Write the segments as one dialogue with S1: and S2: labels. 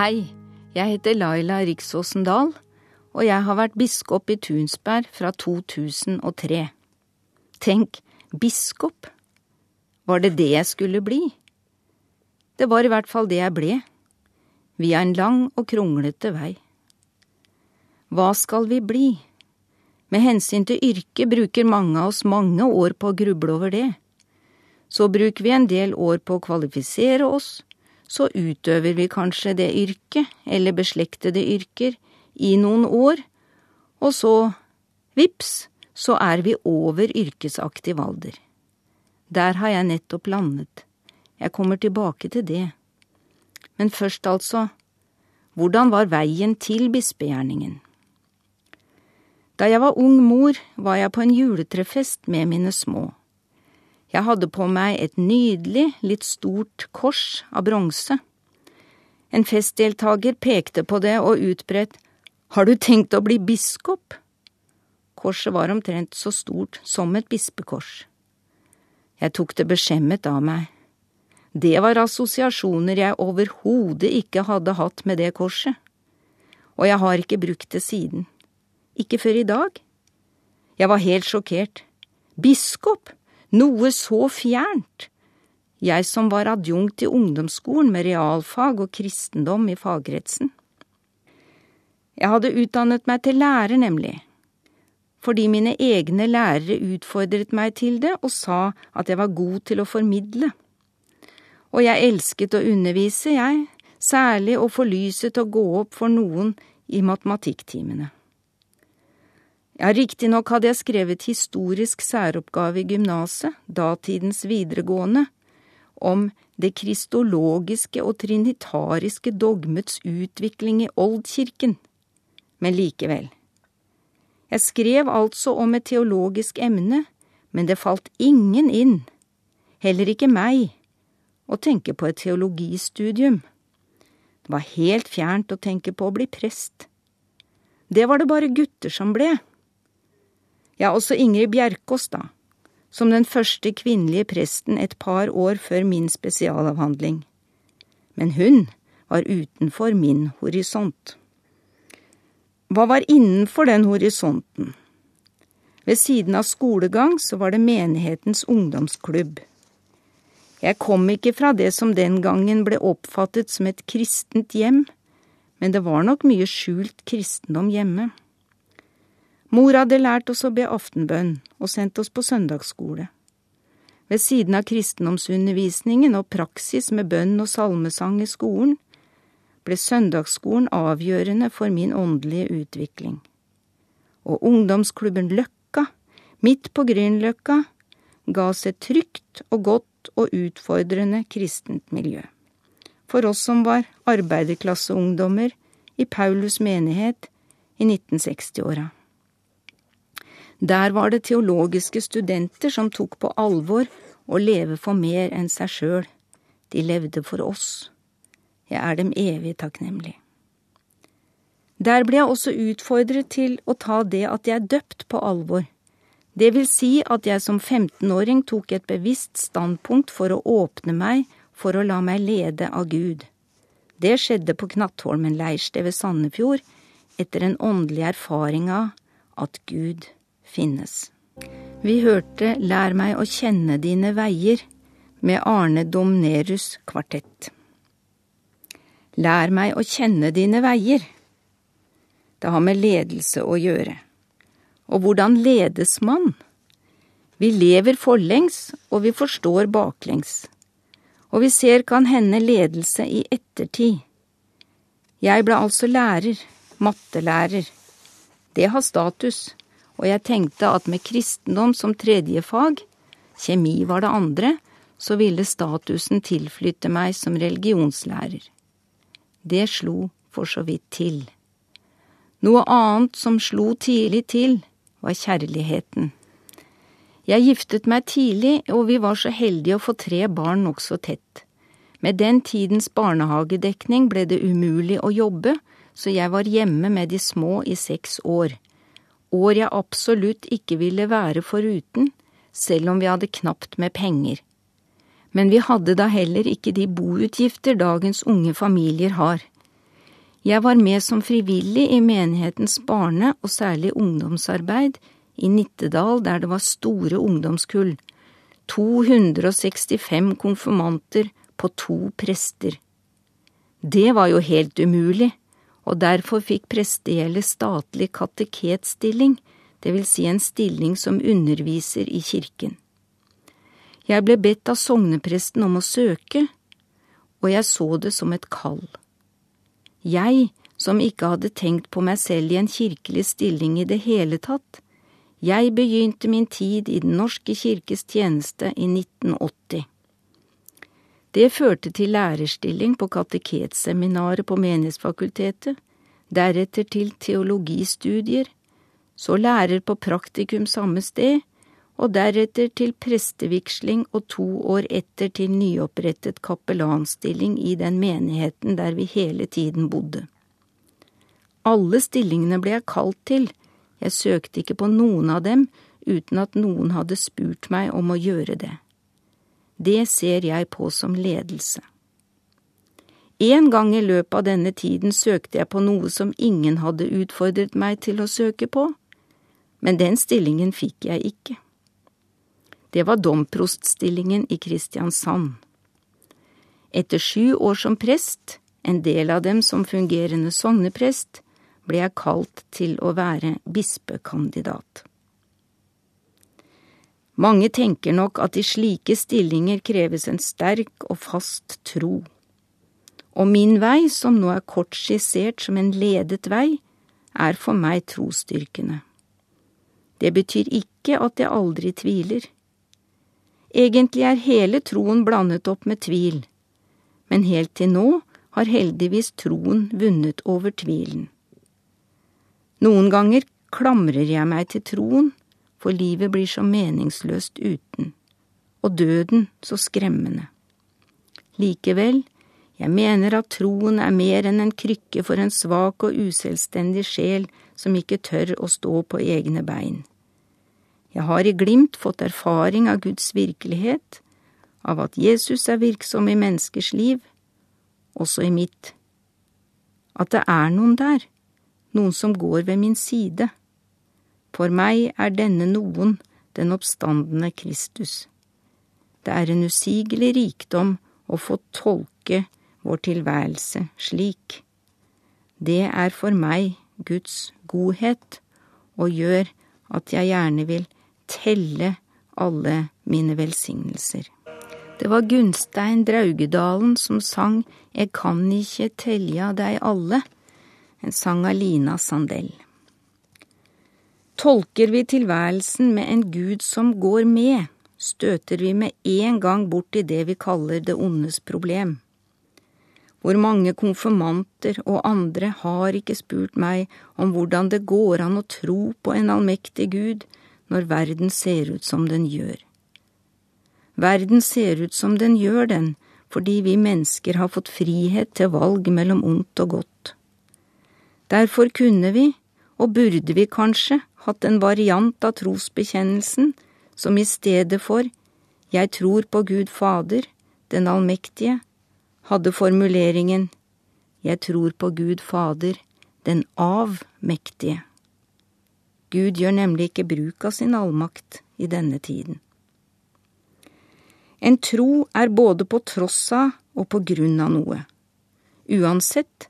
S1: Hei, jeg heter Laila Riksåsen Dahl, og jeg har vært biskop i Tunsberg fra 2003. Tenk, biskop! Var det det jeg skulle bli? Det var i hvert fall det jeg ble, via en lang og kronglete vei. Hva skal vi bli? Med hensyn til yrke bruker mange av oss mange år på å gruble over det. Så bruker vi en del år på å kvalifisere oss, så utøver vi kanskje det yrket, eller beslektede yrker, i noen år, og så, vips, så er vi over yrkesaktiv alder. Der har jeg nettopp landet. Jeg kommer tilbake til det. Men først, altså, hvordan var veien til bispegjerningen? Da jeg var ung mor, var jeg på en juletrefest med mine små. Jeg hadde på meg et nydelig, litt stort kors av bronse. En festdeltager pekte på det og utbredt Har du tenkt å bli biskop? Korset var omtrent så stort som et bispekors. Jeg tok det beskjemmet av meg. Det var assosiasjoner jeg overhodet ikke hadde hatt med det korset, og jeg har ikke brukt det siden. Ikke før i dag. Jeg var helt sjokkert. Biskop! Noe så fjernt! Jeg som var adjunkt i ungdomsskolen med realfag og kristendom i fagkretsen. Jeg hadde utdannet meg til lærer, nemlig, fordi mine egne lærere utfordret meg til det og sa at jeg var god til å formidle. Og jeg elsket å undervise, jeg, særlig å få lyset til å gå opp for noen i matematikktimene. Ja, riktignok hadde jeg skrevet historisk særoppgave i gymnaset, datidens videregående, om det kristologiske og trinitariske dogmets utvikling i Oldkirken, men likevel. Jeg skrev altså om et teologisk emne, men det falt ingen inn, heller ikke meg, å tenke på et teologistudium. Det var helt fjernt å tenke på å bli prest. Det var det bare gutter som ble. Ja, også Ingrid Bjerkås, da, som den første kvinnelige presten et par år før min spesialavhandling. Men hun var utenfor min horisont. Hva var innenfor den horisonten? Ved siden av skolegang så var det menighetens ungdomsklubb. Jeg kom ikke fra det som den gangen ble oppfattet som et kristent hjem, men det var nok mye skjult kristendom hjemme. Mor hadde lært oss å be aftenbønn og sendt oss på søndagsskole. Ved siden av kristendomsundervisningen og praksis med bønn og salmesang i skolen, ble søndagsskolen avgjørende for min åndelige utvikling. Og ungdomsklubben Løkka, midt på Grünerløkka, ga oss et trygt og godt og utfordrende kristent miljø. For oss som var arbeiderklasseungdommer i Paulus menighet i 1960-åra. Der var det teologiske studenter som tok på alvor å leve for mer enn seg sjøl. De levde for oss. Jeg er dem evig takknemlig. Der ble jeg også utfordret til å ta det at jeg er døpt på alvor. Det vil si at jeg som 15-åring tok et bevisst standpunkt for å åpne meg for å la meg lede av Gud. Det skjedde på Knattholmen leirsted ved Sandefjord etter en åndelig erfaring av at Gud finnes. Vi hørte Lær meg å kjenne dine veier med Arne Domnerus kvartett. Lær meg å kjenne dine veier. Det har med ledelse å gjøre. Og hvordan ledes man? Vi lever forlengs, og vi forstår baklengs. Og vi ser kan hende ledelse i ettertid. Jeg ble altså lærer, mattelærer. Det har status og jeg tenkte at med kristendom som tredje fag, kjemi var det andre, så ville statusen tilflytte meg som religionslærer. Det slo for så vidt til. Noe annet som slo tidlig til, var kjærligheten. Jeg giftet meg tidlig, og vi var så heldige å få tre barn nokså tett. Med den tidens barnehagedekning ble det umulig å jobbe, så jeg var hjemme med de små i seks år år jeg absolutt ikke ville være foruten, selv om vi hadde knapt med penger. Men vi hadde da heller ikke de boutgifter dagens unge familier har. Jeg var med som frivillig i menighetens barne- og særlig ungdomsarbeid i Nittedal, der det var store ungdomskull, 265 konfirmanter på to prester. Det var jo helt umulig, og derfor fikk prestegjeldet statlig kateketstilling, det vil si en stilling som underviser i kirken. Jeg ble bedt av sognepresten om å søke, og jeg så det som et kall. Jeg, som ikke hadde tenkt på meg selv i en kirkelig stilling i det hele tatt, jeg begynte min tid i Den norske kirkes tjeneste i 1980. Det førte til lærerstilling på kateketseminaret på Menighetsfakultetet, deretter til teologistudier, så lærer på praktikum samme sted, og deretter til prestevigsling og to år etter til nyopprettet kapellanstilling i den menigheten der vi hele tiden bodde. Alle stillingene ble jeg kalt til, jeg søkte ikke på noen av dem uten at noen hadde spurt meg om å gjøre det. Det ser jeg på som ledelse. En gang i løpet av denne tiden søkte jeg på noe som ingen hadde utfordret meg til å søke på, men den stillingen fikk jeg ikke. Det var domproststillingen i Kristiansand. Etter sju år som prest, en del av dem som fungerende sogneprest, ble jeg kalt til å være bispekandidat. Mange tenker nok at i slike stillinger kreves en sterk og fast tro. Og min vei, som nå er kort skissert som en ledet vei, er for meg trosstyrkende. Det betyr ikke at jeg aldri tviler. Egentlig er hele troen blandet opp med tvil, men helt til nå har heldigvis troen vunnet over tvilen. Noen ganger klamrer jeg meg til troen, for livet blir så meningsløst uten, og døden så skremmende. Likevel, jeg mener at troen er mer enn en krykke for en svak og uselvstendig sjel som ikke tør å stå på egne bein. Jeg har i glimt fått erfaring av Guds virkelighet, av at Jesus er virksom i menneskers liv, også i mitt. At det er noen der, noen som går ved min side. For meg er denne noen den oppstandende Kristus. Det er en usigelig rikdom å få tolke vår tilværelse slik. Det er for meg Guds godhet og gjør at jeg gjerne vil telle alle mine velsignelser. Det var Gunstein Draugedalen som sang Jeg kan ikkje telja dei alle, en sang av Lina Sandell. Tolker vi tilværelsen med en Gud som går med, støter vi med en gang bort i det vi kaller det ondes problem. Hvor mange konfirmanter og andre har ikke spurt meg om hvordan det går an å tro på en allmektig Gud når verden ser ut som den gjør. Verden ser ut som den gjør den, fordi vi mennesker har fått frihet til valg mellom ondt og godt. Derfor kunne vi, og burde vi kanskje, hatt en variant av trosbekjennelsen som i stedet for Jeg tror på Gud Fader, den allmektige, hadde formuleringen Jeg tror på Gud Fader, den avmektige. Gud gjør nemlig ikke bruk av sin allmakt i denne tiden. En tro er både på tross av og på grunn av noe. Uansett,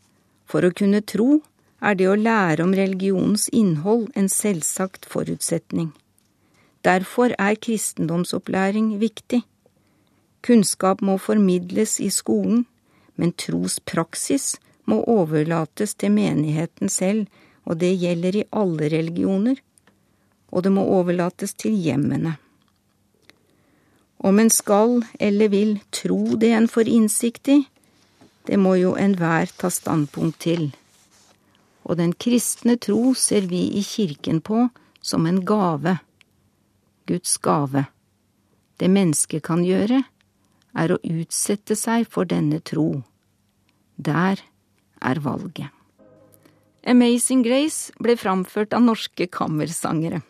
S1: for å kunne tro er det å lære om religionens innhold en selvsagt forutsetning. Derfor er kristendomsopplæring viktig. Kunnskap må formidles i skolen, men trospraksis må overlates til menigheten selv og det gjelder i alle religioner, og det må overlates til hjemmene. Om en skal eller vil tro det en får innsikt i, det må jo enhver ta standpunkt til, og den kristne tro ser vi i kirken på som en gave, Guds gave. Det mennesket kan gjøre, er å utsette seg for denne tro. Der er valget. Amazing Grace ble framført av norske kammersangere.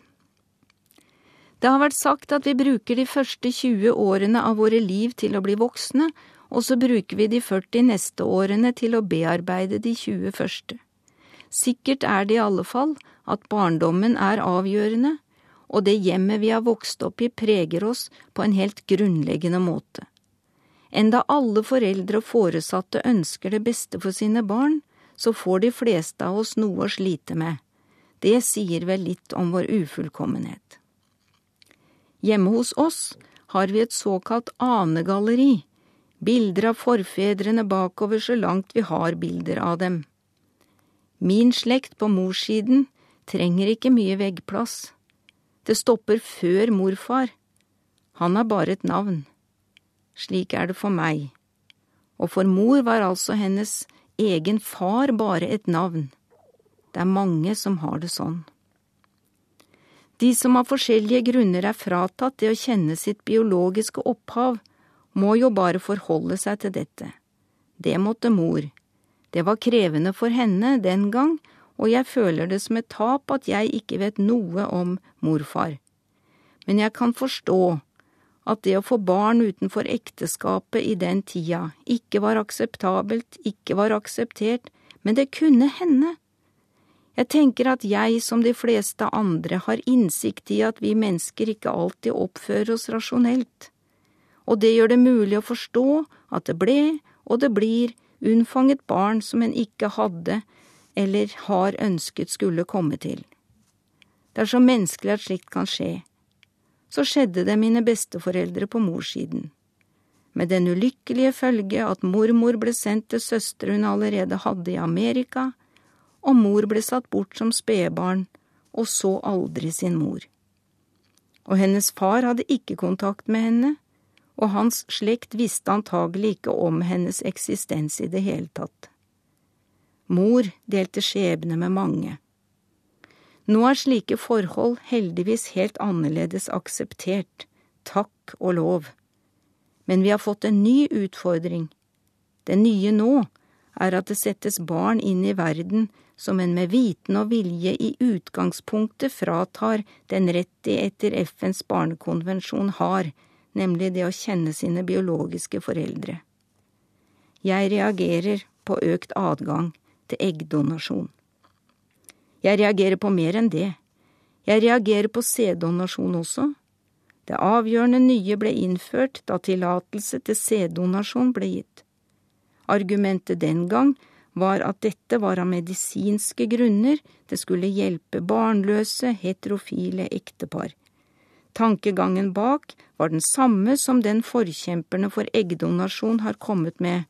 S1: Det har vært sagt at vi bruker de første 20 årene av våre liv til å bli voksne, og så bruker vi de 40 neste årene til å bearbeide de 20 første. Sikkert er det i alle fall at barndommen er avgjørende, og det hjemmet vi har vokst opp i preger oss på en helt grunnleggende måte. Enda alle foreldre og foresatte ønsker det beste for sine barn, så får de fleste av oss noe å slite med. Det sier vel litt om vår ufullkommenhet. Hjemme hos oss har vi et såkalt anegalleri, bilder av forfedrene bakover så langt vi har bilder av dem. Min slekt på morssiden trenger ikke mye veggplass. Det stopper før morfar. Han har bare et navn. Slik er det for meg. Og for mor var altså hennes egen far bare et navn. Det er mange som har det sånn. De som av forskjellige grunner er fratatt det å kjenne sitt biologiske opphav, må jo bare forholde seg til dette. Det måtte mor. Det var krevende for henne den gang, og jeg føler det som et tap at jeg ikke vet noe om morfar. Men jeg kan forstå at det å få barn utenfor ekteskapet i den tida ikke var akseptabelt, ikke var akseptert, men det kunne hende. Jeg tenker at jeg, som de fleste andre, har innsikt i at vi mennesker ikke alltid oppfører oss rasjonelt og det gjør det mulig å forstå at det ble, og det blir, unnfanget barn som en ikke hadde eller har ønsket skulle komme til. Det er så menneskelig at slikt kan skje. Så skjedde det mine besteforeldre på morssiden. Med den ulykkelige følge at mormor ble sendt til søstre hun allerede hadde i Amerika, og mor ble satt bort som spedbarn og så aldri sin mor. Og hennes far hadde ikke kontakt med henne, og hans slekt visste antagelig ikke om hennes eksistens i det hele tatt. Mor delte skjebne med mange. Nå er slike forhold heldigvis helt annerledes akseptert, takk og lov. Men vi har fått en ny utfordring. Det nye nå er at det settes barn inn i verden som en med viten og vilje i utgangspunktet fratar den rett de etter FNs barnekonvensjon har nemlig det å kjenne sine biologiske foreldre. Jeg reagerer på økt adgang til eggdonasjon. Jeg reagerer på mer enn det. Jeg reagerer på sæddonasjon også. Det avgjørende nye ble innført da tillatelse til sæddonasjon ble gitt. Argumentet den gang var at dette var av medisinske grunner, det skulle hjelpe barnløse, heterofile ektepar. Tankegangen bak var den samme som den forkjemperne for eggdonasjon har kommet med.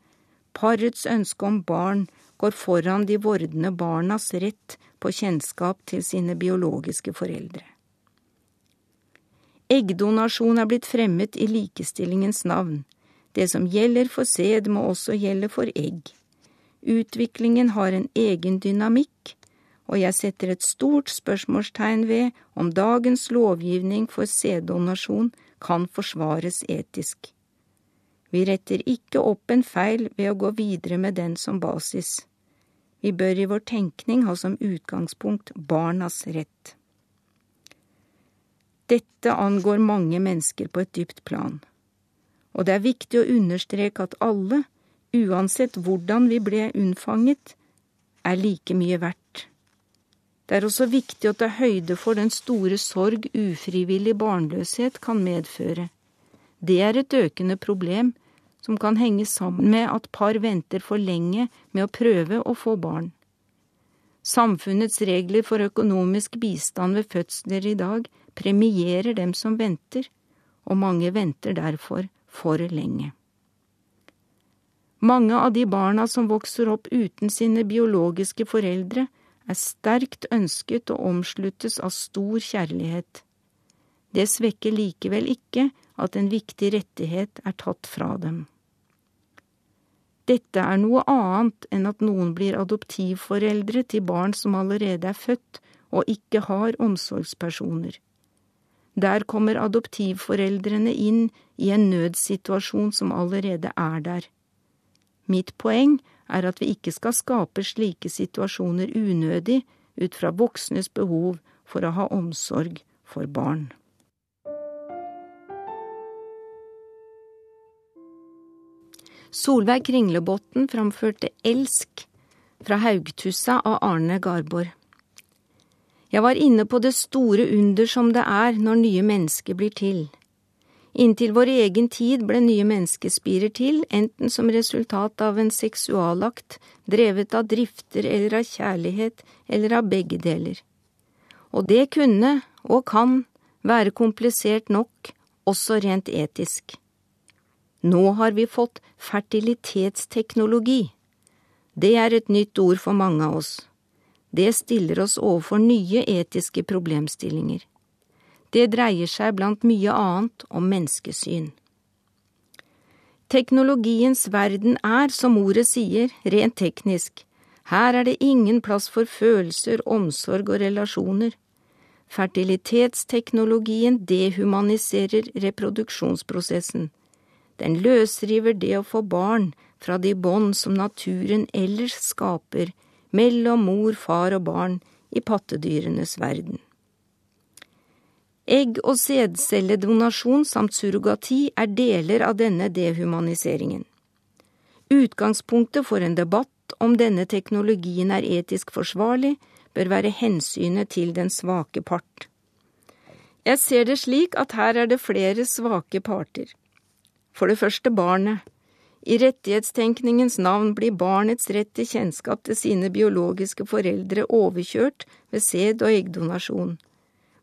S1: Parets ønske om barn går foran de vordende barnas rett på kjennskap til sine biologiske foreldre. Eggdonasjon er blitt fremmet i likestillingens navn. Det som gjelder for sæd, må også gjelde for egg. Utviklingen har en egen dynamikk, og jeg setter et stort spørsmålstegn ved om dagens lovgivning for sæddonasjon kan forsvares etisk. Vi retter ikke opp en feil ved å gå videre med den som basis. Vi bør i vår tenkning ha som utgangspunkt barnas rett. Dette angår mange mennesker på et dypt plan, og det er viktig å understreke at alle, uansett hvordan vi ble unnfanget, er like mye verdt. Det er også viktig å ta høyde for den store sorg ufrivillig barnløshet kan medføre. Det er et økende problem som kan henge sammen med at par venter for lenge med å prøve å få barn. Samfunnets regler for økonomisk bistand ved fødsler i dag premierer dem som venter, og mange venter derfor for lenge. Mange av de barna som vokser opp uten sine biologiske foreldre, er sterkt ønsket og omsluttes av stor kjærlighet. Det svekker likevel ikke at en viktig rettighet er tatt fra dem. Dette er noe annet enn at noen blir adoptivforeldre til barn som allerede er født og ikke har omsorgspersoner. Der kommer adoptivforeldrene inn i en nødsituasjon som allerede er der. Mitt poeng er at vi ikke skal skape slike situasjoner unødig ut fra voksnes behov for å ha omsorg for barn. Solveig Kringlebotn framførte Elsk fra Haugtussa av Arne Garborg. Jeg var inne på det store under som det er når nye mennesker blir til. Inntil vår egen tid ble nye menneskespirer til, enten som resultat av en seksualakt drevet av drifter eller av kjærlighet eller av begge deler. Og det kunne, og kan, være komplisert nok, også rent etisk. Nå har vi fått fertilitetsteknologi. Det er et nytt ord for mange av oss. Det stiller oss overfor nye etiske problemstillinger. Det dreier seg blant mye annet om menneskesyn. Teknologiens verden er, som ordet sier, rent teknisk. Her er det ingen plass for følelser, omsorg og relasjoner. Fertilitetsteknologien dehumaniserer reproduksjonsprosessen. Den løsriver det å få barn fra de bånd som naturen ellers skaper mellom mor, far og barn i pattedyrenes verden. Egg- og sædcelledonasjon samt surrogati er deler av denne dehumaniseringen. Utgangspunktet for en debatt om denne teknologien er etisk forsvarlig, bør være hensynet til den svake part. Jeg ser det slik at her er det flere svake parter. For det første barnet. I rettighetstenkningens navn blir barnets rett til kjennskap til sine biologiske foreldre overkjørt ved sæd- og eggdonasjon.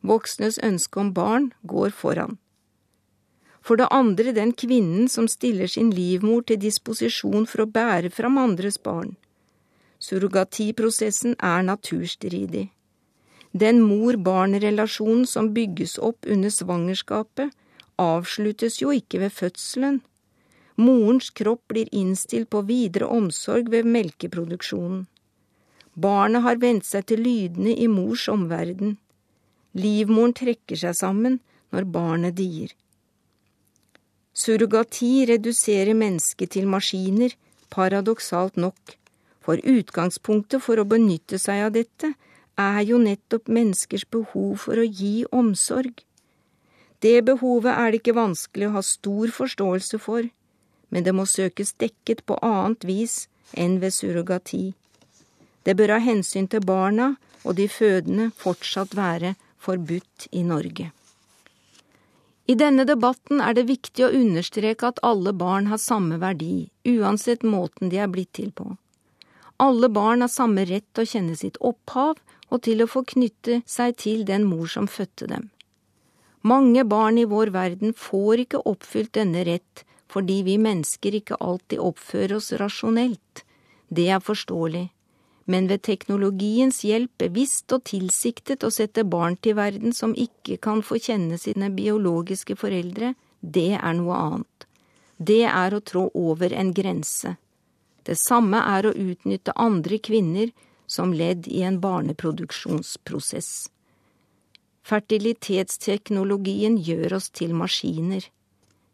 S1: Voksnes ønske om barn går foran. For det andre den kvinnen som stiller sin livmor til disposisjon for å bære fram andres barn. Surrogatiprosessen er naturstridig. Den mor-barn-relasjonen som bygges opp under svangerskapet, avsluttes jo ikke ved fødselen. Morens kropp blir innstilt på videre omsorg ved melkeproduksjonen. Barnet har vent seg til lydene i mors omverden. Livmoren trekker seg sammen når barnet dier. Surrogati reduserer mennesket til maskiner, paradoksalt nok, for utgangspunktet for å benytte seg av dette er jo nettopp menneskers behov for å gi omsorg. Det behovet er det ikke vanskelig å ha stor forståelse for, men det må søkes dekket på annet vis enn ved surrogati. Det bør av hensyn til barna og de fødende fortsatt være forbudt i Norge. I denne debatten er det viktig å understreke at alle barn har samme verdi, uansett måten de er blitt til på. Alle barn har samme rett til å kjenne sitt opphav og til å få knytte seg til den mor som fødte dem. Mange barn i vår verden får ikke oppfylt denne rett fordi vi mennesker ikke alltid oppfører oss rasjonelt. Det er forståelig, men ved teknologiens hjelp bevisst og tilsiktet å sette barn til verden som ikke kan få kjenne sine biologiske foreldre, det er noe annet. Det er å trå over en grense. Det samme er å utnytte andre kvinner som ledd i en barneproduksjonsprosess. Fertilitetsteknologien gjør oss til maskiner.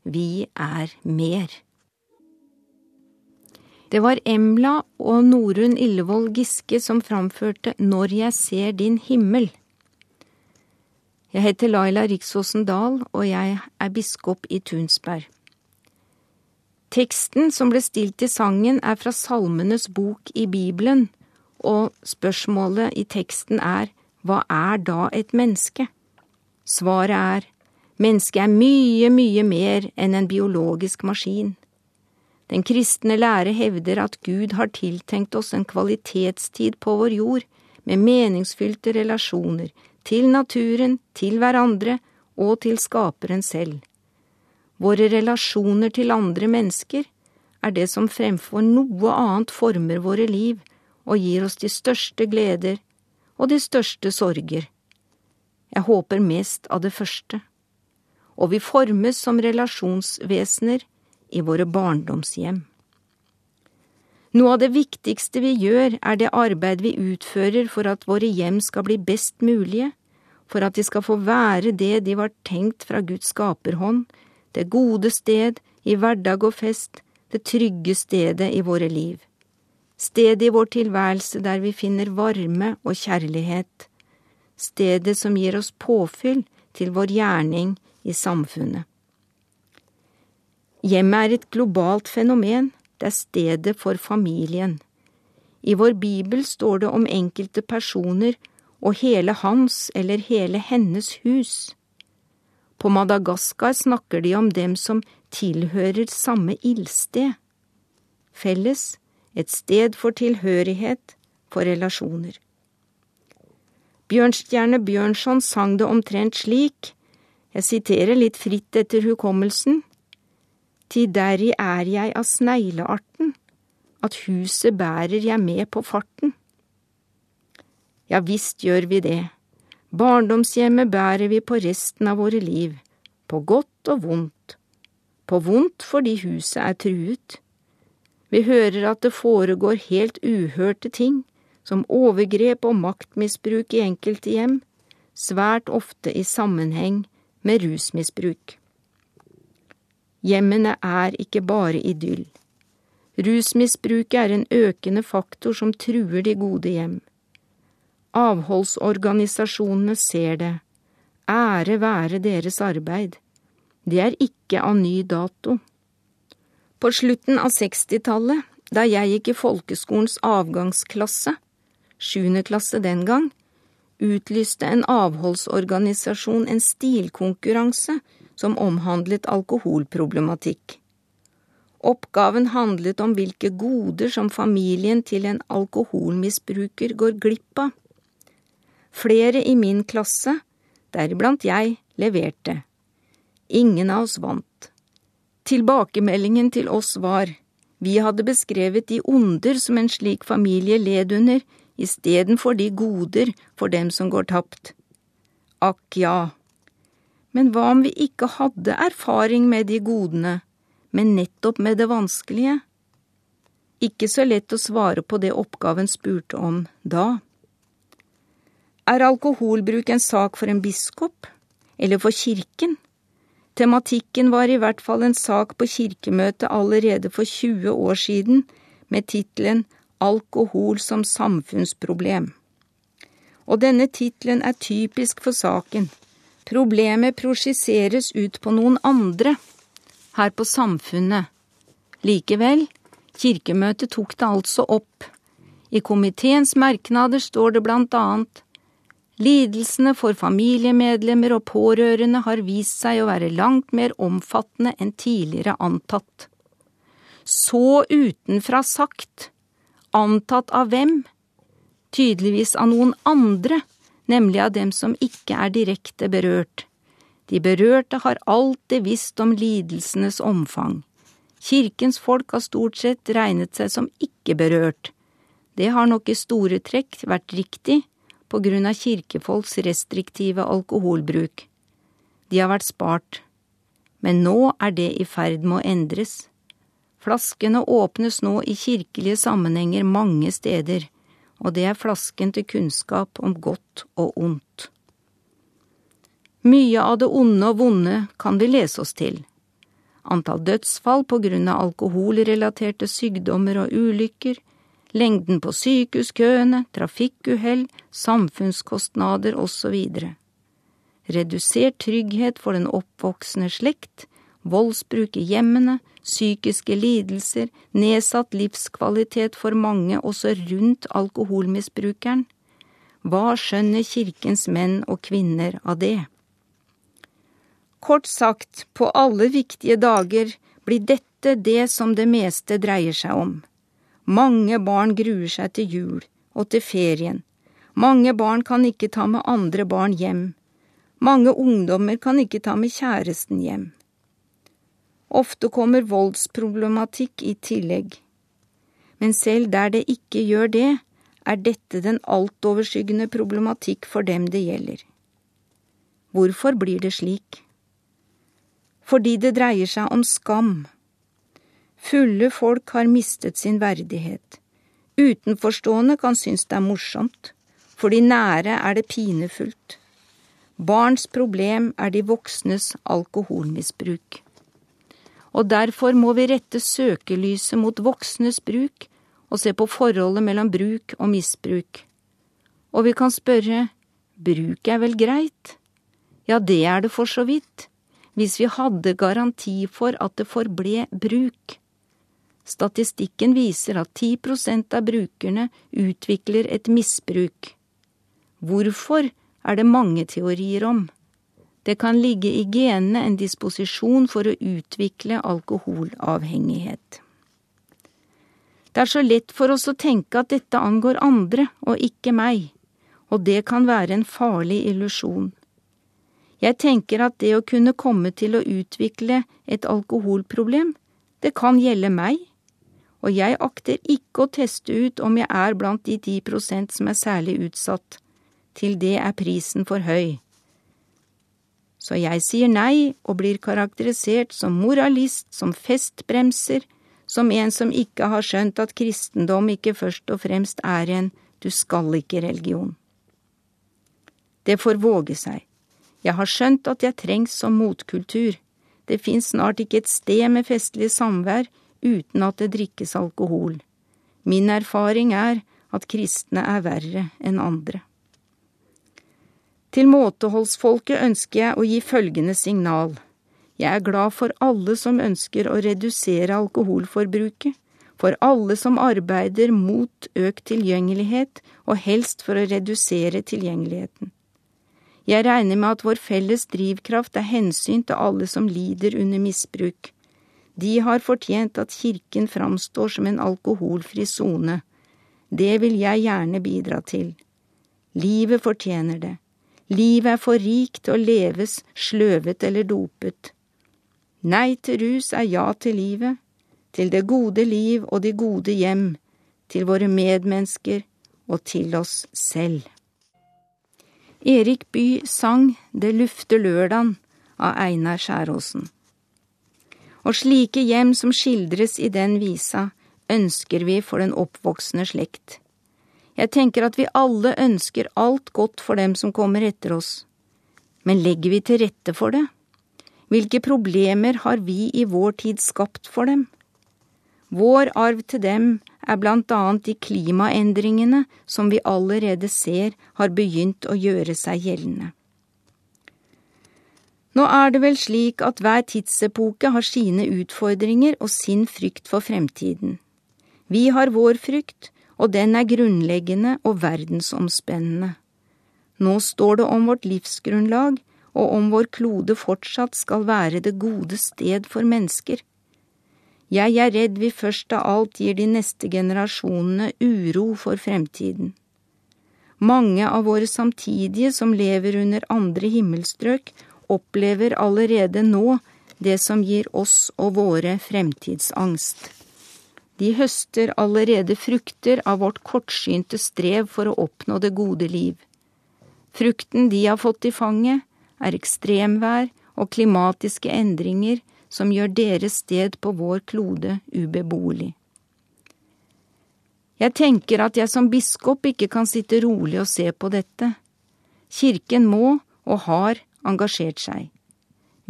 S1: Vi er mer. Det var Emla og Norunn Illevold Giske som framførte Når jeg ser din himmel. Jeg heter Laila Riksåsen Dahl, og jeg er biskop i Tunsberg. Teksten som ble stilt til sangen, er fra Salmenes bok i Bibelen, og spørsmålet i teksten er hva er da et menneske? Svaret er mennesket er mye, mye mer enn en biologisk maskin. Den kristne lære hevder at Gud har tiltenkt oss en kvalitetstid på vår jord med meningsfylte relasjoner til naturen, til hverandre og til skaperen selv. Våre relasjoner til andre mennesker er det som fremfor noe annet former våre liv og gir oss de største gleder og de største sorger. Jeg håper mest av det første. Og vi formes som relasjonsvesener i våre barndomshjem. Noe av det viktigste vi gjør, er det arbeid vi utfører for at våre hjem skal bli best mulige, for at de skal få være det de var tenkt fra Guds skaperhånd, det gode sted i hverdag og fest, det trygge stedet i våre liv stedet i vår tilværelse der vi finner varme og kjærlighet, stedet som gir oss påfyll til vår gjerning i samfunnet. Hjemmet er et globalt fenomen det er stedet for familien. I vår bibel står det om enkelte personer og hele hans eller hele hennes hus. På Madagaskar snakker de om dem som tilhører samme ildsted. Felles, et sted for tilhørighet, for relasjoner. Bjørnstjerne Bjørnson sang det omtrent slik, jeg siterer litt fritt etter hukommelsen, Ti deri er jeg av sneglearten, at huset bærer jeg med på farten. Ja visst gjør vi det, barndomshjemmet bærer vi på resten av våre liv, på godt og vondt, på vondt fordi huset er truet. Vi hører at det foregår helt uhørte ting, som overgrep og maktmisbruk i enkelte hjem, svært ofte i sammenheng med rusmisbruk. Hjemmene er ikke bare idyll. Rusmisbruket er en økende faktor som truer de gode hjem. Avholdsorganisasjonene ser det. Ære være deres arbeid. Det er ikke av ny dato. På slutten av sekstitallet, da jeg gikk i folkeskolens avgangsklasse, sjuende klasse den gang, utlyste en avholdsorganisasjon en stilkonkurranse som omhandlet alkoholproblematikk. Oppgaven handlet om hvilke goder som familien til en alkoholmisbruker går glipp av. Flere i min klasse, deriblant jeg, leverte. Ingen av oss vant. Tilbakemeldingen til oss var vi hadde beskrevet de onder som en slik familie led under, istedenfor de goder for dem som går tapt. Akk ja, men hva om vi ikke hadde erfaring med de godene, men nettopp med det vanskelige? Ikke så lett å svare på det oppgaven spurte om da. Er alkoholbruk en sak for en biskop, eller for kirken? Tematikken var i hvert fall en sak på kirkemøtet allerede for 20 år siden, med tittelen Alkohol som samfunnsproblem. Og denne tittelen er typisk for saken Problemet prosjiseres ut på noen andre, her på samfunnet. Likevel, kirkemøtet tok det altså opp. I komiteens merknader står det blant annet Lidelsene for familiemedlemmer og pårørende har vist seg å være langt mer omfattende enn tidligere antatt. Så utenfra sagt. Antatt av hvem? Tydeligvis av noen andre nemlig av dem som ikke er direkte berørt. De berørte har alltid visst om lidelsenes omfang. Kirkens folk har stort sett regnet seg som ikke berørt. Det har nok i store trekk vært riktig på grunn av kirkefolks restriktive alkoholbruk. De har vært spart. Men nå er det i ferd med å endres. Flaskene åpnes nå i kirkelige sammenhenger mange steder og det er flasken til kunnskap om godt og ondt. Mye av det onde og vonde kan vi lese oss til. Antall dødsfall på grunn av alkoholrelaterte sykdommer og ulykker, lengden på sykehuskøene, trafikkuhell, samfunnskostnader osv. Redusert trygghet for den oppvoksende slekt, voldsbruk i hjemmene, psykiske lidelser, nedsatt livskvalitet for mange også rundt alkoholmisbrukeren. Hva skjønner kirkens menn og kvinner av det? Kort sagt, på alle viktige dager blir dette det som det meste dreier seg om. Mange barn gruer seg til jul og til ferien. Mange barn kan ikke ta med andre barn hjem. Mange ungdommer kan ikke ta med kjæresten hjem. Ofte kommer voldsproblematikk i tillegg. Men selv der det ikke gjør det, er dette den altoverskyggende problematikk for dem det gjelder. Hvorfor blir det slik? Fordi det dreier seg om skam. Fulle folk har mistet sin verdighet. Utenforstående kan synes det er morsomt, for de nære er det pinefullt. Barns problem er de voksnes alkoholmisbruk og derfor må vi rette søkelyset mot voksnes bruk og se på forholdet mellom bruk og misbruk. Og vi kan spørre, bruk er vel greit? Ja, det er det for så vidt, hvis vi hadde garanti for at det forble bruk. Statistikken viser at 10% av brukerne utvikler et misbruk. Hvorfor er det mange teorier om. Det kan ligge i genene en disposisjon for å utvikle alkoholavhengighet. Det er så lett for oss å tenke at dette angår andre og ikke meg, og det kan være en farlig illusjon. Jeg tenker at det å kunne komme til å utvikle et alkoholproblem, det kan gjelde meg, og jeg akter ikke å teste ut om jeg er blant de ti prosent som er særlig utsatt. Til det er prisen for høy. Så jeg sier nei og blir karakterisert som moralist, som festbremser, som en som ikke har skjønt at kristendom ikke først og fremst er en du skal ikke-religion. Det får våge seg. Jeg har skjønt at jeg trengs som motkultur. Det fins snart ikke et sted med festlig samvær uten at det drikkes alkohol. Min erfaring er at kristne er verre enn andre. Til måteholdsfolket ønsker jeg å gi følgende signal. Jeg er glad for alle som ønsker å redusere alkoholforbruket, for alle som arbeider mot økt tilgjengelighet, og helst for å redusere tilgjengeligheten. Jeg regner med at vår felles drivkraft er hensyn til alle som lider under misbruk, de har fortjent at kirken framstår som en alkoholfri sone. Det vil jeg gjerne bidra til. Livet fortjener det. Livet er for rikt å leves sløvet eller dopet. Nei til rus er ja til livet, til det gode liv og de gode hjem, til våre medmennesker og til oss selv. Erik Bye sang Det lufter lørdagen av Einar Skjæråsen og slike hjem som skildres i den visa, ønsker vi for den oppvoksende slekt. Jeg tenker at vi alle ønsker alt godt for dem som kommer etter oss. Men legger vi til rette for det? Hvilke problemer har vi i vår tid skapt for dem? Vår arv til dem er blant annet de klimaendringene som vi allerede ser har begynt å gjøre seg gjeldende. Nå er det vel slik at hver tidsepoke har sine utfordringer og sin frykt for fremtiden. Vi har vår frykt, og den er grunnleggende og verdensomspennende. Nå står det om vårt livsgrunnlag og om vår klode fortsatt skal være det gode sted for mennesker. Jeg er redd vi først av alt gir de neste generasjonene uro for fremtiden. Mange av våre samtidige som lever under andre himmelstrøk opplever allerede nå det som gir oss og våre fremtidsangst. De høster allerede frukter av vårt kortsynte strev for å oppnå det gode liv. Frukten de har fått i fanget, er ekstremvær og klimatiske endringer som gjør deres sted på vår klode ubeboelig. Jeg tenker at jeg som biskop ikke kan sitte rolig og se på dette. Kirken må, og har, engasjert seg.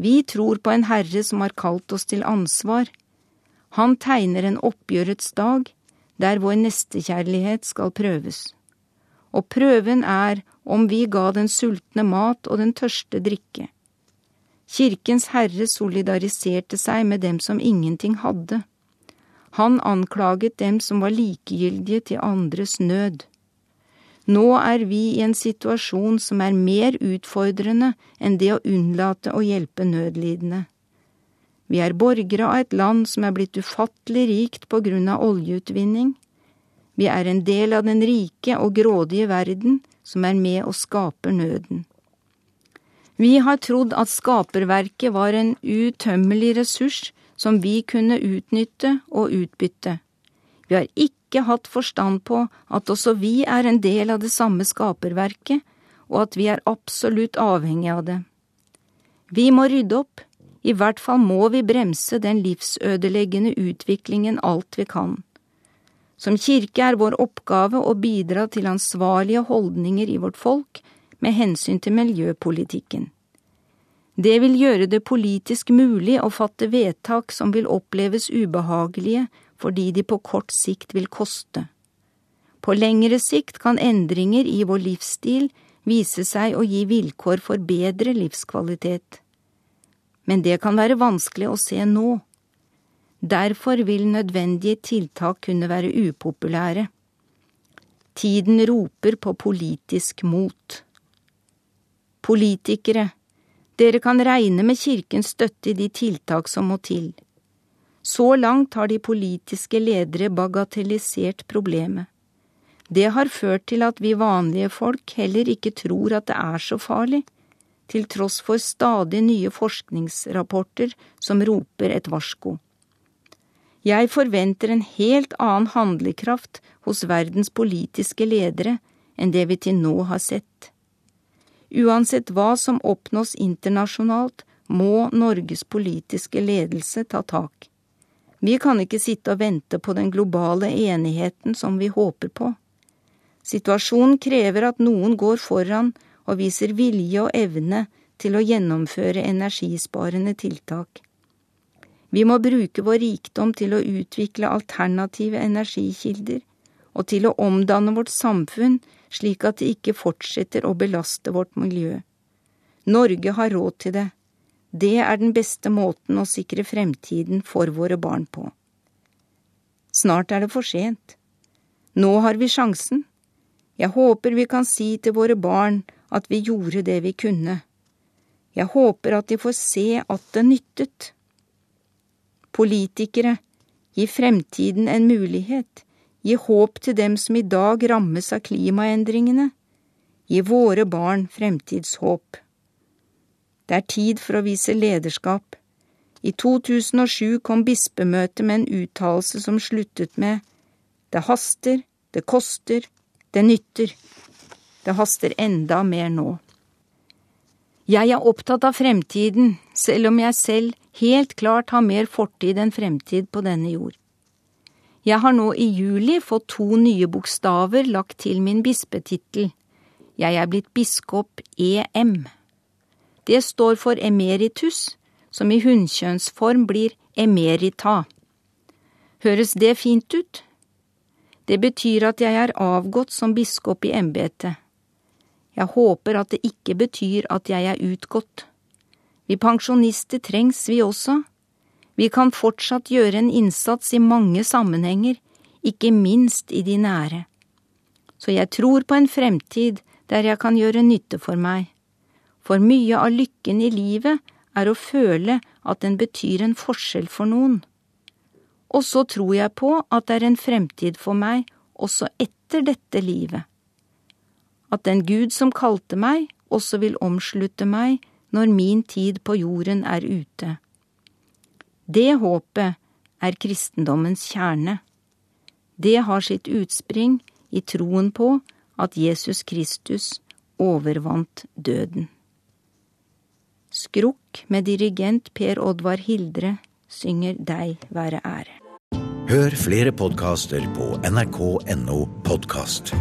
S1: Vi tror på en Herre som har kalt oss til ansvar. Han tegner en oppgjørets dag, der vår nestekjærlighet skal prøves. Og prøven er om vi ga den sultne mat og den tørste drikke. Kirkens Herre solidariserte seg med dem som ingenting hadde. Han anklaget dem som var likegyldige til andres nød. Nå er vi i en situasjon som er mer utfordrende enn det å unnlate å hjelpe nødlidende. Vi er borgere av et land som er blitt ufattelig rikt på grunn av oljeutvinning. Vi er en del av den rike og grådige verden som er med og skaper nøden. Vi har trodd at skaperverket var en utømmelig ressurs som vi kunne utnytte og utbytte. Vi har ikke hatt forstand på at også vi er en del av det samme skaperverket, og at vi er absolutt avhengig av det. Vi må rydde opp, i hvert fall må vi bremse den livsødeleggende utviklingen alt vi kan. Som kirke er vår oppgave å bidra til ansvarlige holdninger i vårt folk med hensyn til miljøpolitikken. Det vil gjøre det politisk mulig å fatte vedtak som vil oppleves ubehagelige fordi de på kort sikt vil koste. På lengre sikt kan endringer i vår livsstil vise seg å gi vilkår for bedre livskvalitet. Men det kan være vanskelig å se nå. Derfor vil nødvendige tiltak kunne være upopulære. Tiden roper på politisk mot. Politikere, dere kan regne med kirkens støtte i de tiltak som må til. Så langt har de politiske ledere bagatellisert problemet. Det har ført til at vi vanlige folk heller ikke tror at det er så farlig, til tross for stadig nye forskningsrapporter som roper et varsko. Jeg forventer en helt annen handlekraft hos verdens politiske ledere enn det vi til nå har sett. Uansett hva som oppnås internasjonalt, må Norges politiske ledelse ta tak. Vi kan ikke sitte og vente på den globale enigheten som vi håper på. Situasjonen krever at noen går foran og viser vilje og evne til å gjennomføre energisparende tiltak. Vi må bruke vår rikdom til å utvikle alternative energikilder, og til å omdanne vårt samfunn slik at det ikke fortsetter å belaste vårt miljø. Norge har råd til det. Det er den beste måten å sikre fremtiden for våre barn på. Snart er det for sent. Nå har vi sjansen. Jeg håper vi kan si til våre barn at vi gjorde det vi kunne. Jeg håper at de får se at det nyttet. Politikere, gi fremtiden en mulighet, gi håp til dem som i dag rammes av klimaendringene, gi våre barn fremtidshåp. Det er tid for å vise lederskap. I 2007 kom bispemøtet med en uttalelse som sluttet med Det haster, det koster, det nytter. Det haster enda mer nå. Jeg er opptatt av fremtiden, selv om jeg selv helt klart har mer fortid enn fremtid på denne jord. Jeg har nå i juli fått to nye bokstaver lagt til min bispetittel. Jeg er blitt biskop EM. Det står for emeritus, som i hunnkjønnsform blir emerita. Høres det fint ut? Det betyr at jeg er avgått som biskop i embetet. Jeg håper at det ikke betyr at jeg er utgått. Vi pensjonister trengs, vi også. Vi kan fortsatt gjøre en innsats i mange sammenhenger, ikke minst i de nære. Så jeg tror på en fremtid der jeg kan gjøre nytte for meg. For mye av lykken i livet er å føle at den betyr en forskjell for noen. Og så tror jeg på at det er en fremtid for meg også etter dette livet at den Gud som kalte meg, også vil omslutte meg når min tid på jorden er ute. Det håpet er kristendommens kjerne. Det har sitt utspring i troen på at Jesus Kristus overvant døden. Skrukk med dirigent Per Oddvar Hildre synger Deg være ære.
S2: Hør flere podkaster på nrk.no podkast.